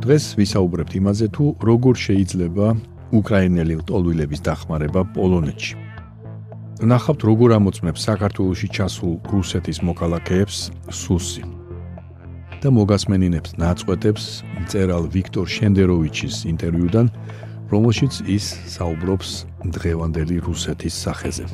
დღეს ვისაუბრებთ იმაზე თუ როგორ შეიძლება უკრაინელი ლტოლვილების დახმარება პოლონეთში. ნახავთ როგორ ამოწმებს საქართველოსში ჩასულ რუსეთის მოქალაქეებს სუსი. და მოგასმენინებთ ნაწყვეტებს მწერალ ვიქტორ შენდეროვიჩის ინტერვიუდან, რომელშიც ის საუბრობს დღევანდელი რუსეთის სახეზე.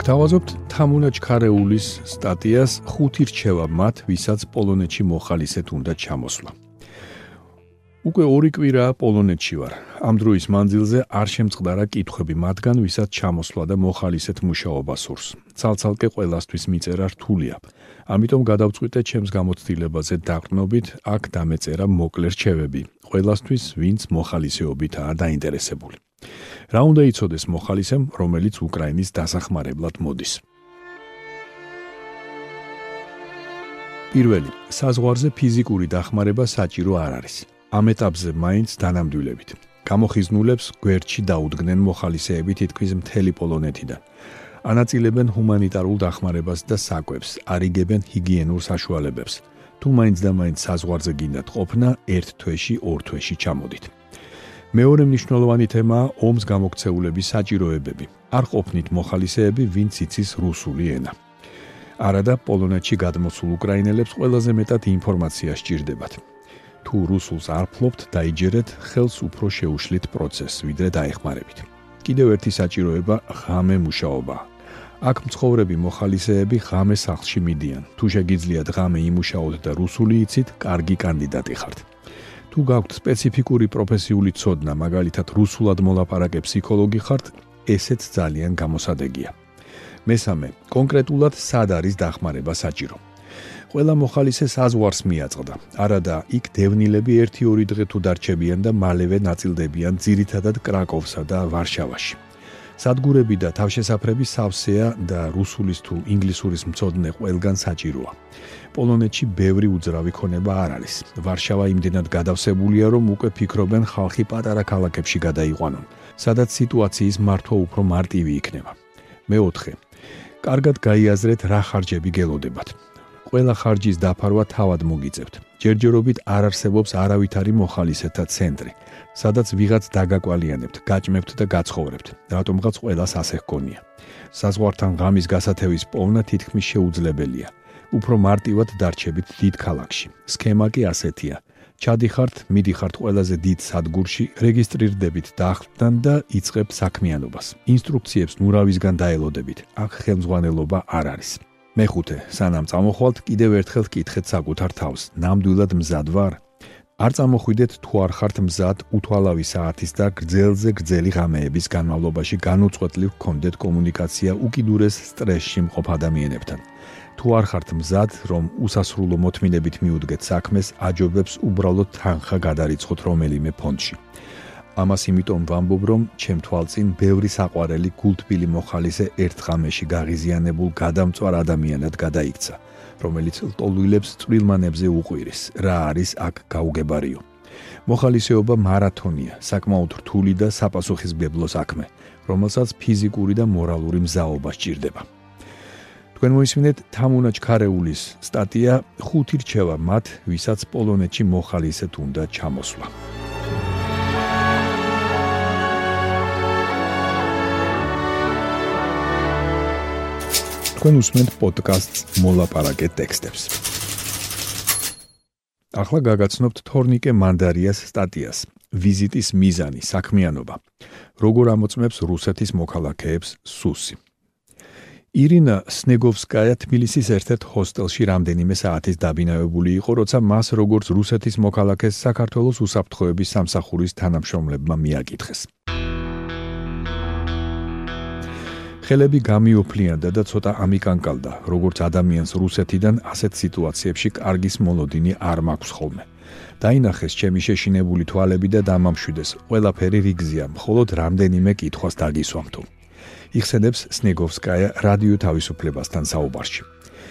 გთავაზობთ თამუნა ჩქარეულის სტატიას ხუთი რჩევა მათ, ვისაც პოლონეთში მოხალისეთ უნდა ჩამოსვლა. უკვე ორი კვირაა პოლონეთში ვარ. ამ დროის მანძილზე არ შემწყდარა კითხვები მათგან, ვისაც ჩამოსვლა და მოხალისეთ მუშაობა სურს. ცალცალკე ყველასთვის მიწერა რთულია. ამიტომ გადავწყვიტე ჩემს გამოცდილებაზე დაყრდნობით, აქ დამეწერა მოკლე რჩევები. ყველასთვის, ვინც მოხალისეობითაა დაინტერესებული. რა უნდა იცოდეს მოხალისემ, რომელიც უკრაინის დასახმარებლად მოდის. პირველი, საზღვარზე ფიზიკური დახმარება საჭირო არ არის. ამ ეტაპზე მაინც დანამდვილებით. გამოხიზნულებს გვერდში დაუდგნენ მოხალისეები თითქმის მთელი პოლონეთიდან. ანაწილებენ ჰუმანიტარულ დახმარებას და საკვებს, არიგებენ ჰიგიენურ საშუალებებს. თუ მაინც და მაინც საზღვარზე გინდათ ყოფნა, ერთ თვეში, ორ თვეში ჩამოდით. მეორე მნიშვნელოვანი თემაა ომს გამოქცეულების საჭიროებები. არ ყოფნით მოხალისეები, ვინც იცის რუსული ენა. არადა პოლონეთში გადმოსულ უკრაინელებს ყველაზე მეტად ინფორმაცია სჭირდებათ. თუ რუსულს არ ფლობთ, დაიჯერეთ, ხელს უფრო შეუშლით პროცესს, ვიდრე დაეხმარებით. კიდევ ერთი საჭიროება ღამე მუშაობა. აქ მცხოვრები მოხალისეები ღამე სახლში მიდიან. თუ შეგიძლიათ ღამე იმუშაოთ და რუსული იცით, კარგი კანდიდატი ხართ. თუ გაქვთ სპეციფიკური პროფესიული ცოდნა, მაგალითად რუსულად მოლაპარაკე ფსიქოლოგი ხართ, ესეც ძალიან გამოსადეგია. მესამე, კონკრეტულად სად არის დახმარება საჭირო? ყველა მოხალისე საზღვარს მიაწყდა. არადა, იქ დევნილები 1-2 დღე თუ დარჩებიან და მალევე ნაწილდებიან ძირითადად კრაკოვსა და ვარშავაში. სადგურები და თავშესაფრები სავსეა და რუსულის თუ ინგლისურის მწოდნე ყველგან საჭიროა. პოლონეთში ბევრი უძრავი ქონება არ არის. ვარშავა იმდენად გადავსებულია, რომ უკვე ფიქრობენ ხალხი პატარა ქალაქებში გადაიყვანონ, სადაც სიტუაციის მართვა უფრო მარტივი იქნება. მეოთხე. კარგად გაიაზრეთ რა ხარჯები გელოდებათ. ყველა ხარჯის დაფარვა თავად მოგიწევთ. ჯერჯერობით არ არსებობს არავითარი მოხალისეთა ცენტრი, სადაც ვიღაც დაგაკვალიანებთ, გაჭმევთ და გაცხოვრებთ. რატომღაც ყველას ასე ჰგონია. საზღვართან ღამის გასათევის პოვნა თითქმის შეუძლებელია. უფრო მარტივად დარჩებით დიდ ქალაქში. სქემა კი ასეთია. ჩადიხართ, მიდიხართ ყველაზე დიდ სადგურში, რეგისტრირდებით დახლთან და იწყებთ საქმიანობას. ინსტრუქციებს ნურავისგან დაელოდებით. აქ ხელმძღვანელობა არ არის. მეხუთე, სანამ წამოხვალთ, კიდევ ერთხელ კითხეთ საკუთარ თავს, ნამდვილად მზად ვარ? არ წამოხვიდეთ თუ არ ხართ მზად უთვალავი საათის და გრძელზე გრძელი ღამეების განმავლობაში განუწყვეტლივ გქონდეთ კომუნიკაცია უკიდურეს სტრესში მყოფ ადამიანებთან. თუ არ ხართ მზად, რომ უსასრულო მოთმინებით მიუდგეთ საქმეს, აჯობებს უბრალოდ თანხა გადარიცხოთ რომელიმე ფონდში. ამას იმიტომ ვამბობ, რომ ჩემ თვალწინ ბევრი საყვარელი გულთბილი მოხალისე ერთ ღამეში გაღიზიანებულ გადამწვარ ადამიანად გადაიქცა, რომელიც ლტოლვილებს წვრილმანებზე უყვირის, რა არის აქ გაუგებარიო. მოხალისეობა მარათონია, საკმაოდ რთული და საპასუხისმგებლო საქმე, რომელსაც ფიზიკური და მორალური მზაობა სჭირდება. თქვენ მოისმინეთ თამუნა ჩქარეულის სტატია ხუთი რჩევა მათ, ვისაც პოლონეთში მოხალისეთ უნდა ჩამოსვლა. თქვენ უსმენთ პოდკასტს მოლაპარაკე ტექსტებს. ახლა გაგაცნობთ თორნიკე მანდარიას სტატიას ვიზიტის მიზანი, საქმიანობა. როგორ ამოწმებს რუსეთის მოქალაქეებს სუსი. ირინა სნეგოვსკაია თბილისის ერთ-ერთ ჰოსტელში რამდენიმე საათის დაბინავებული იყო, როცა მას როგორც რუსეთის მოქალაქეს საქართველოს უსაფრთხოების სამსახურის თანამშრომლებმა მიაკითხეს. ხელები გამიოფლიანდა და ცოტა ამიკანკალდა, როგორც ადამიანს რუსეთიდან ასეთ სიტუაციებში კარგის მოლოდინი არ მაქვს ხოლმე. დაინახეს ჩემი შეშინებული თვალები და დამამშვიდეს. ყველაფერი რიგზია, მხოლოდ რამდენიმე კითხვას დაგისვამთო. იხსენებს სნეგოვსკაია რადიო თავისუფლებასთან საუბარში.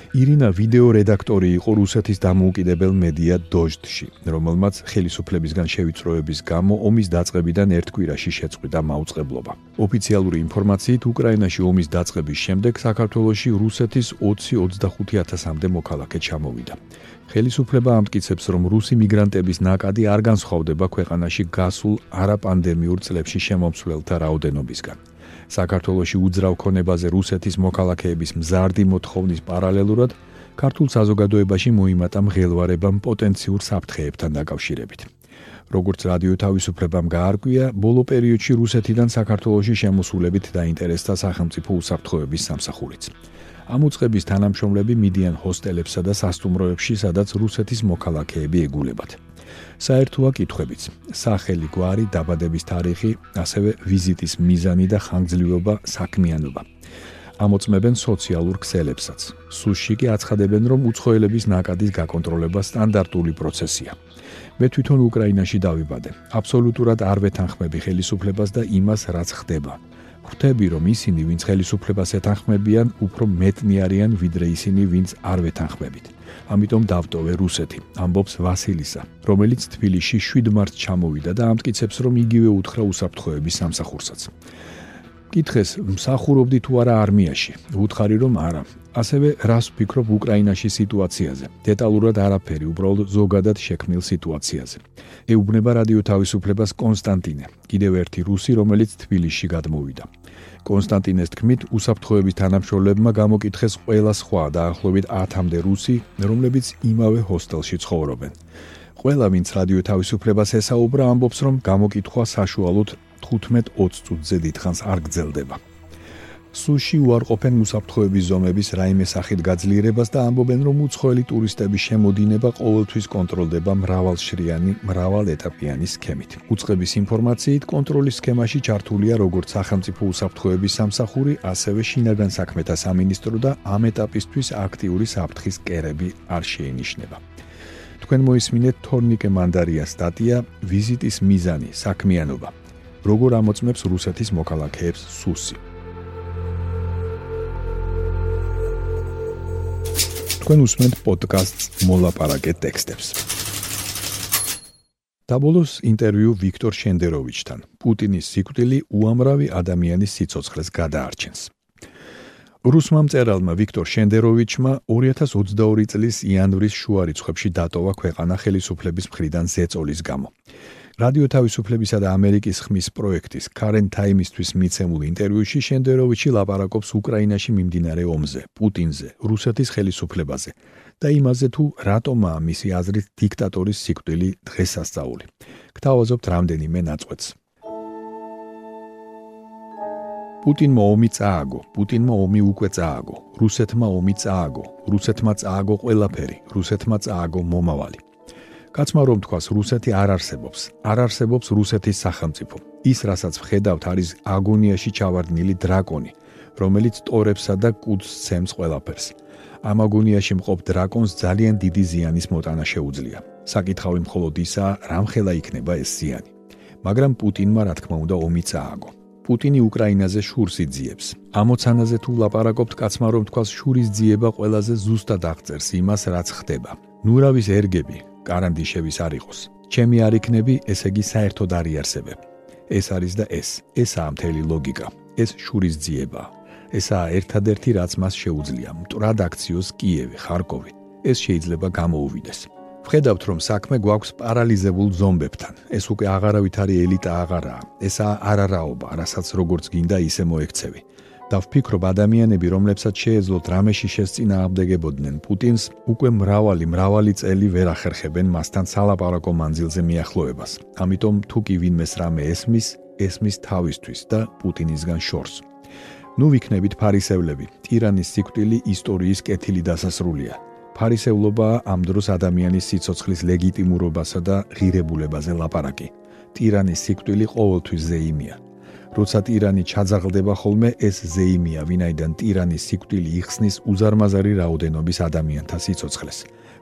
ირინა ვიდეო რედაქტორი იყო რუსეთის დამოუკიდებელ მედია დოჟდში, რომელმაც ხელისუფლებისგან შევიწროების გამო ომის დაწყებიდან ერთ კვირაში შეწყვიტა მაუწყებლობა. ოფიციალური ინფორმაციით, უკრაინაში ომის დაწყების შემდეგ საქართველოში რუსეთის 20-25000-მდე მოქალაქე ჩამოვიდა. ხელისუფლება ამტკიცებს, რომ რუსი მიგრანტების ნაკადი არ განსხვავდება ქვეყანაში გასულ არაპანდემიურ წლებში შემომსვლელთა რაოდენობისგან. საქართველოსი უძრავ ქონებაზე რუსეთის მოქალაქეების მზარდი მოთხოვნის პარალელურად ქართულ საზოგადოებაში მოიმატა მღელვარება პოტენციურ საფრთხეებთან დაკავშირებით. როგორც რადიო თავისუფლებამ გაარკვია, ბოლო პერიოდში რუსეთიდან საქართველოსი შემოსულებით დაინტერესდა სახელმწიფო უსაფრთხოების სამსახურიც. ამ უწყების თანამშრომლები მიდიან ჰოსტელებსა და სასტუმროებში, სადაც რუსეთის მოქალაქეები ეგულებათ. საერთოა კითხვებიც: სახელი, გვარი, დაბადების თარიღი, ასევე ვიზიტის მიზანი და ხანგრძლივობა, საქმიანობა. ამოწმებენ სოციალურ ქსელებსაც. სუში კი აცხადებენ, რომ უცხოელების ნაკადის გაკონტროლება სტანდარტული პროცესია. მე თვითონ უკრაინაში დავიბადე. აბსოლუტურად არ ვეთანხმები ხელისუფლებას და იმას, რაც ხდება. ხვდები, რომ ისინი, ვინც ხელისუფლებას ეთანხმებიან, უფრო მეტნი არიან, ვიდრე ისინი, ვინც არ ვეთანხმებით. ამიტომ დავტოვე რუსეთი, ამბობს ვასილისა, რომელიც თბილისში 7 მარტს ჩამოვიდა და ამტკიცებს, რომ იგივე უთხრა უსაფრთხოების სამსახურსაც. კითხეს, მსახურობდი თუ არა არმიაში? უთხარი რომ არა. ასევე რას ვფიქრობ უკრაინაში სიტუაციაზე? დეტალურად არაფერი, უბრალოდ ზოგადად შექმნილ სიტუაციაზე. ეუბნება რადიო თავისუფლებას კონსტანტინე, კიდევ ერთი რუსი, რომელიც თბილისში გადმოვიდა. კონსტანტინეს თქმით, უსაფრთხოების თანამშრომლებმა გამოკითხეს ყველა სხვა დაახლოებით 10-მდე რუსი, რომლებიც იმავე ჰოსტელში ცხოვრობენ. ყველა ვინც რადიო თავისუფლებას ესაუბრა, ამბობს, რომ გამოკითხვა საშუალოდ 15-20 წუთზე დიდხანს არ გრძელდება. სუში უარყოფენ უსაფრთხოების ზომების რაიმე სახით გაძლიერებას და ამბობენ, რომ უცხოელი ტურისტების შემოდინება ყოველთვის კონტროლდება მრავალშრიანი, მრავალეტაპიანი სქემით. უცხების ინფორმაციით, კონტროლის სქემაში ჩართულია როგორც სახელმწიფო უსაფრთხოების სამსახური, ასევე შინაგან საქმეთა სამინისტრო და ამ ეტაპისთვის აქტიური საფრთხის კერები არ შეინიშნება. თქვენ მოისმინეთ თორნიკე მანდარიას სტატია ვიზიტის მიზანი, საქმიანობა. როგორ ამოწმებს რუსეთის მოქალაქეებს სუსი? თქვენ უსმენთ პოდკასტს მოლაპარაკე ტექსტებს. დაბოლოს ინტერვიუ ვიქტორ შენდეროვიჩთან. პუტინის სიკვდილი უამრავი ადამიანის სიცოცხლეს გადაარჩენს. რუსმა მწერალმა ვიქტორ შენდეროვიჩმა 2022 წლის იანვრის შუა რიცხვებში დატოვა ქვეყანა ხელისუფლების მხრიდან ზეწოლის გამო. რადიო თავისუფლებისა და ამერიკის ხმის პროექტის Current Time-ისთვის მიცემულ ინტერვიუში შენდეროვიჩი ლაპარაკობს უკრაინაში მიმდინარე ომზე, პუტინზე, რუსეთის ხელისუფლებაზე და იმაზე თუ რატომაა მისი აზრით დიქტატორის სიკვდილი დღესასწაული. გთავაზობთ რამდენიმე ნაწყვეტს. პუტინმა ომი წააგო, პუტინმა ომი უკვე წააგო, რუსეთმა ომი წააგო, რუსეთმა წააგო ყველაფერი, რუსეთმა წააგო მომავალი. კაცმა რომ თქვას რუსეთი არ არსებობს. არ არსებობს რუსეთის სახელმწიფო. ის რასაც ვხედავთ არის აგონიაში ჩავარდნილი დრაკონი რომელიც ტორებსა და კუდს ცემს ყველაფერს. ამ აგონიაში მყოფ დრაკონს ძალიან დიდი ზიანის მოტანა შეუძლია. საკითხავი მხოლოდ ისაა რამხელა იქნება ეს ზიანი. მაგრამ პუტინმა რა თქმა უნდა ომი წააგო. პუტინი უკრაინაზე შურს იძიებს. ამოცანაზე თუ ლაპარაკობთ კაცმა რომ თქვას შურის ძიება ყველაზე ზუსტად აღწერს იმას რაც ხდება. ნურავის ერგები, კარანდიშევის არ იყოს. ჩემი არ იქნები, ესე იგი საერთოდ არ იარსებებ. ეს არის და ეს, ესაა მთელი ლოგიკა. ეს შურის ძიება. ესაა ერთადერთი რაც მას შეუძლია მტრად აქციოს კიევი, ხარკოვი. ეს შეიძლება გამოუვიდეს. ვხედავთ რომ საქმე გვაქვს პარალიზებულ ზომბებთან. ეს უკვე აღარავითარი ელიტა აღარაა. ესაა არარაობა, რასაც როგორც გინდა ისე მოექცევი. და ვფიქრობ ადამიანები, რომლებსაც შეეძლოთ რამეში შესწინააღმდეგებოდნენ პუტინს, უკვე მრავალი მრავალი წელი ვერ ახერხებენ მასთან სალაპარაკო მანძილზე მიახლოებას. ამიტომ თუ კი ვინმეს რამე ესმის, ესმის თავისთვის და პუტინისგან შორს. ნუ ვიქნებით ფარისევლები. ტირანის სიკვდილი ისტორიის კეთილი დასასრულია. ფარისევლობა ამ დროს ადამიანის სიცოცხლის ლეგიტიმურობასა და ღირებულებაზე ლაპარაკი. ტირანის სიკვდილი ყოველთვის ზეიმია. როცა ტირანი ჩაძაღლდება ხოლმე, ეს ზეიმია, ვინაიდან ტირანის სიკვდილი იხსნის უზარმაზარი რაოდენობის ადამიანთა სიცოცხლეს.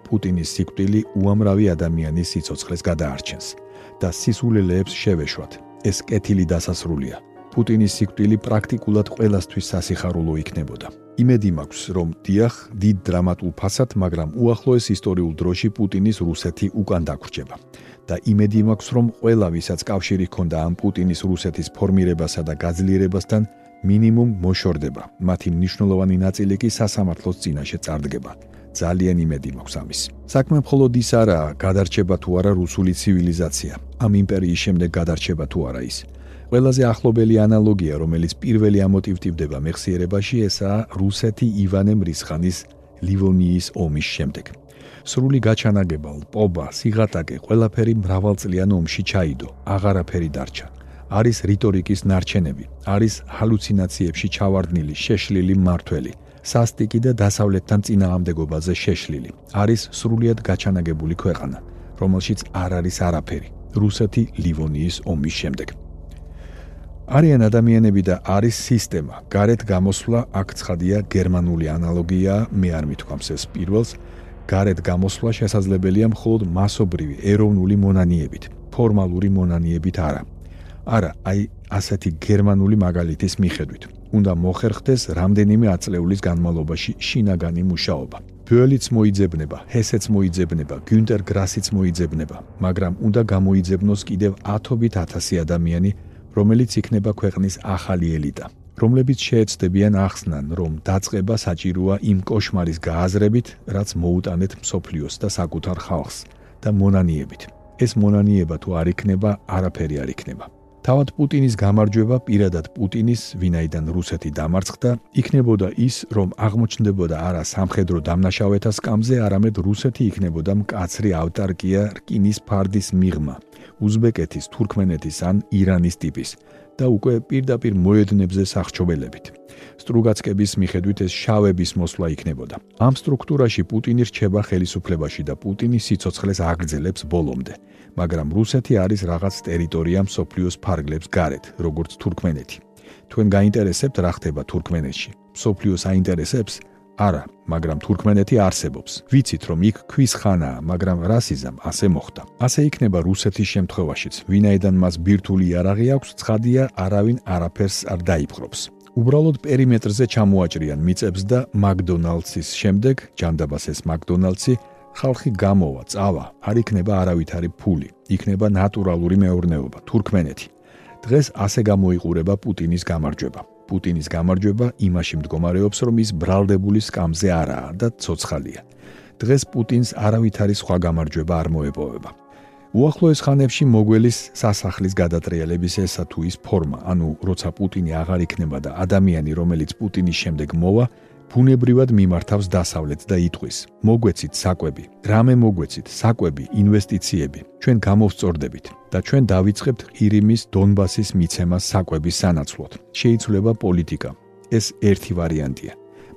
პუტინის სიკვდილი უამრავი ადამიანის სიცოცხლეს გადაარჩენს და სისულელეებს შევეშვათ. ეს კეთილი დასასრულია. პუტინის სიკვდილი პრაქტიკულად ყველასთვის სასიხარულო იქნებოდა. იმედი მაქვს, რომ დიახ, დიდ დრამატულ ფასად, მაგრამ უახლოეს ისტორიულ დროში პუტინის რუსეთი უკან დაგვრჩება. და იმედი მაქვს, რომ ყველა ვისაც კავშირი ჰქონდა ამ პუტინის რუსეთის ფორმირებასა და გაძლიერებასთან, მინიმუმ მოშორდება. მათი მნიშვნელოვანი ნაწილი კი სასამართლოს წინაშე წარდგება. ძალიან იმედი მაქვს ამის. საქმე მხოლოდ ის არაა, გადარჩება თუ არა რუსული ცივილიზაცია. ამ იმპერიის შემდეგ გადარჩება თუ არა ის. ყველაზე ახლობელი ანალოგია, რომელიც პირველი ამოტივტივდება მეხსიერებაში, ესაა რუსეთი ივანე მრისხანის ლივონიის ომის შემდეგ. სრული გაჩანაგება, პობა, სიღატაკე, ყველაფერი მრავალწლიან ომში ჩაიდო, აღარაფერი დარჩა. არის რიტორიკის ნარჩენები, არის ჰალუცინაციებში ჩავარდნილი, შეშლილი მართველი, სასტიკი და დასავლეთთან წინააღმდეგობაზე შეშლილი. არის სრულიად გაჩანაგებული ქვეყანა, რომელშიც არ არის არაფერი. რუსეთი ლივონიის ომის შემდეგ. არიან ადამიანები და არის სისტემა. გარეთ გამოსვლა აქ ცხადია გერმანული ანალოგია, მე არ მithქვამს ეს პირველს. გარეთ გამოსვლა შესაძლებელია მხოლოდ მასობრივი ეროვნული მონანიებით, ფორმალური მონანიებით არა. არა, აი ასეთი გერმანული მაგალითის მიხედვით. უნდა მოხერხდეს რამდენიმე აწლეულის განმავლობაში შინაგანი მუშაობა. ბიოლიც მოიძებნება, ჰესეც მოიძებნება, გუნტერ გრასიც მოიძებნება, მაგრამ უნდა გამოიძებნოს კიდევ ათობით ათასი ადამიანი, რომელიც იქნება ქვეყნის ახალი ელიტა. რომლებიც შეეცდებიან ახსნან, რომ დაწყება საჭიროა იმ კოშმარის გააზრებით, რაც მოუტანეთ მსოფლიოს და საკუთარ ხალხს და მონანიებით. ეს მონანიება თუ არ იქნება, არაფერი არ იქნება. თავად პუტინის გამარჯვება პირადად პუტინის, ვინაიდან რუსეთი დამარცხდა, იქნებოდა ის, რომ აღმოჩნდებოდა არა სამხედრო დამნაშავეთა სკამზე, არამედ რუსეთი იქნებოდა მკაცრი ავტარკია რკინის ფარდის მიღმა, უზბეკეთის, თურქმენეთის ან ირანის ტიპის. და უკვე პირდაპირ მოედნებზე სახჩობელებით. სტრუგაცკების მიხედვით ეს შავების მოსვლა იქნებოდა. ამ სტრუქტურაში პუტინი რჩება ხელისუფლებაში და პუტინი სიცოცხლეს აგრძელებს ბოლომდე. მაგრამ რუსეთი არის რაღაც ტერიტორია მსოფლიოს ფარგლებს გარეთ, როგორც თურქმენეთი. თქვენ გაინტერესებთ რა ხდება თურქმენეთში? მსოფლიოს აინტერესებს? არა, მაგრამ თურქმენეთი არსებობს. ვიცით, რომ იქ ქვის ხანაა, მაგრამ რასიზამ ასე მოხდა. ასე იქნება რუსეთის შემთხვევაშიც. ვინაიდან მას ბირთული იარაღი აქვს, ცხადია, არავინ არაფერს არ დაიპყრობს. უბრალოდ პერიმეტრზე ჩამოაჭრიან მიწებს და მაკდონალდსის შემდეგ, ჯანდაბას ეს მაკდონალდსი, ხალხი გამოვა, წავა, არ იქნება არავითარი ფული. იქნება ნატურალური მეურნეობა, თურქმენეთი. დღეს ასე გამოიყურება პუტინის გამარჯვება. პუტინის გამარჯვება იმაში მდგომარეობს, რომ ის ბრალდებული სკამზე არაა და ცოცხალია. დღეს პუტინს არავითარი სხვა გამარჯვება არ მოეპოვება. უახლოეს ხანებში მოგველის სასახლის გადატრიალების ესა თუ ის ფორმა, ანუ როცა პუტინი აღარ იქნება და ადამიანი, რომელიც პუტინის შემდეგ მოვა, ბუნებრივად მიმართავს დასავლეთ და იტყვის: მოგვეცით საკვები, რამე მოგვეცით, საკვები, ინვესტიციები. ჩვენ გამოვწორდებით და ჩვენ დავიწყებთ ყირიმის დონბასის მიცემას საკვების სანაცვლოდ. შეიცვლება პოლიტიკა. ეს ერთი ვარიანტია,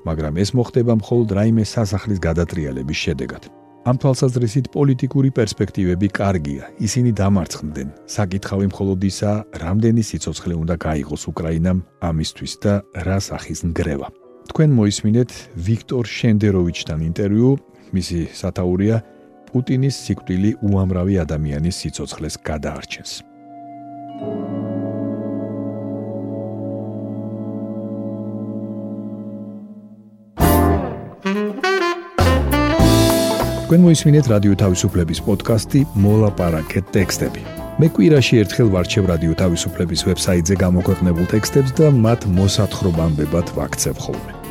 მაგრამ ეს მოხდება მხოლოდ რაიმე სასახლის გადატრიალების შედეგად. ამ თვალსაზრისით პოლიტიკური პერსპექტივები კარგია. ისინი დამარცხდნენ. საკითხავი მხოლოდ ისა, რამდენი სიცოცხლე უნდა გაიღოს უკრაინამ ამისთვის და რა სახის ნგრევა. თქვენ მოისმინეთ ვიქტორ შენდეროვიჩთან ინტერვიუ, მისი სათაურია პუტინის სიკვდილი უამრავი ადამიანის სიცოცხლეს გადაარჩენს. თქვენ მოისმინეთ რადიო თავისუფლების პოდკასტი მოლაპარაკეთ ტექსტები. მე კვირაში ერთხელ ვარჩევ რადიო თავისუფლების ვებსაიტზე გამოქვეყნებულ ტექსტებს და მათ მოსათხრობამდე ვაქცევ ხოლმე.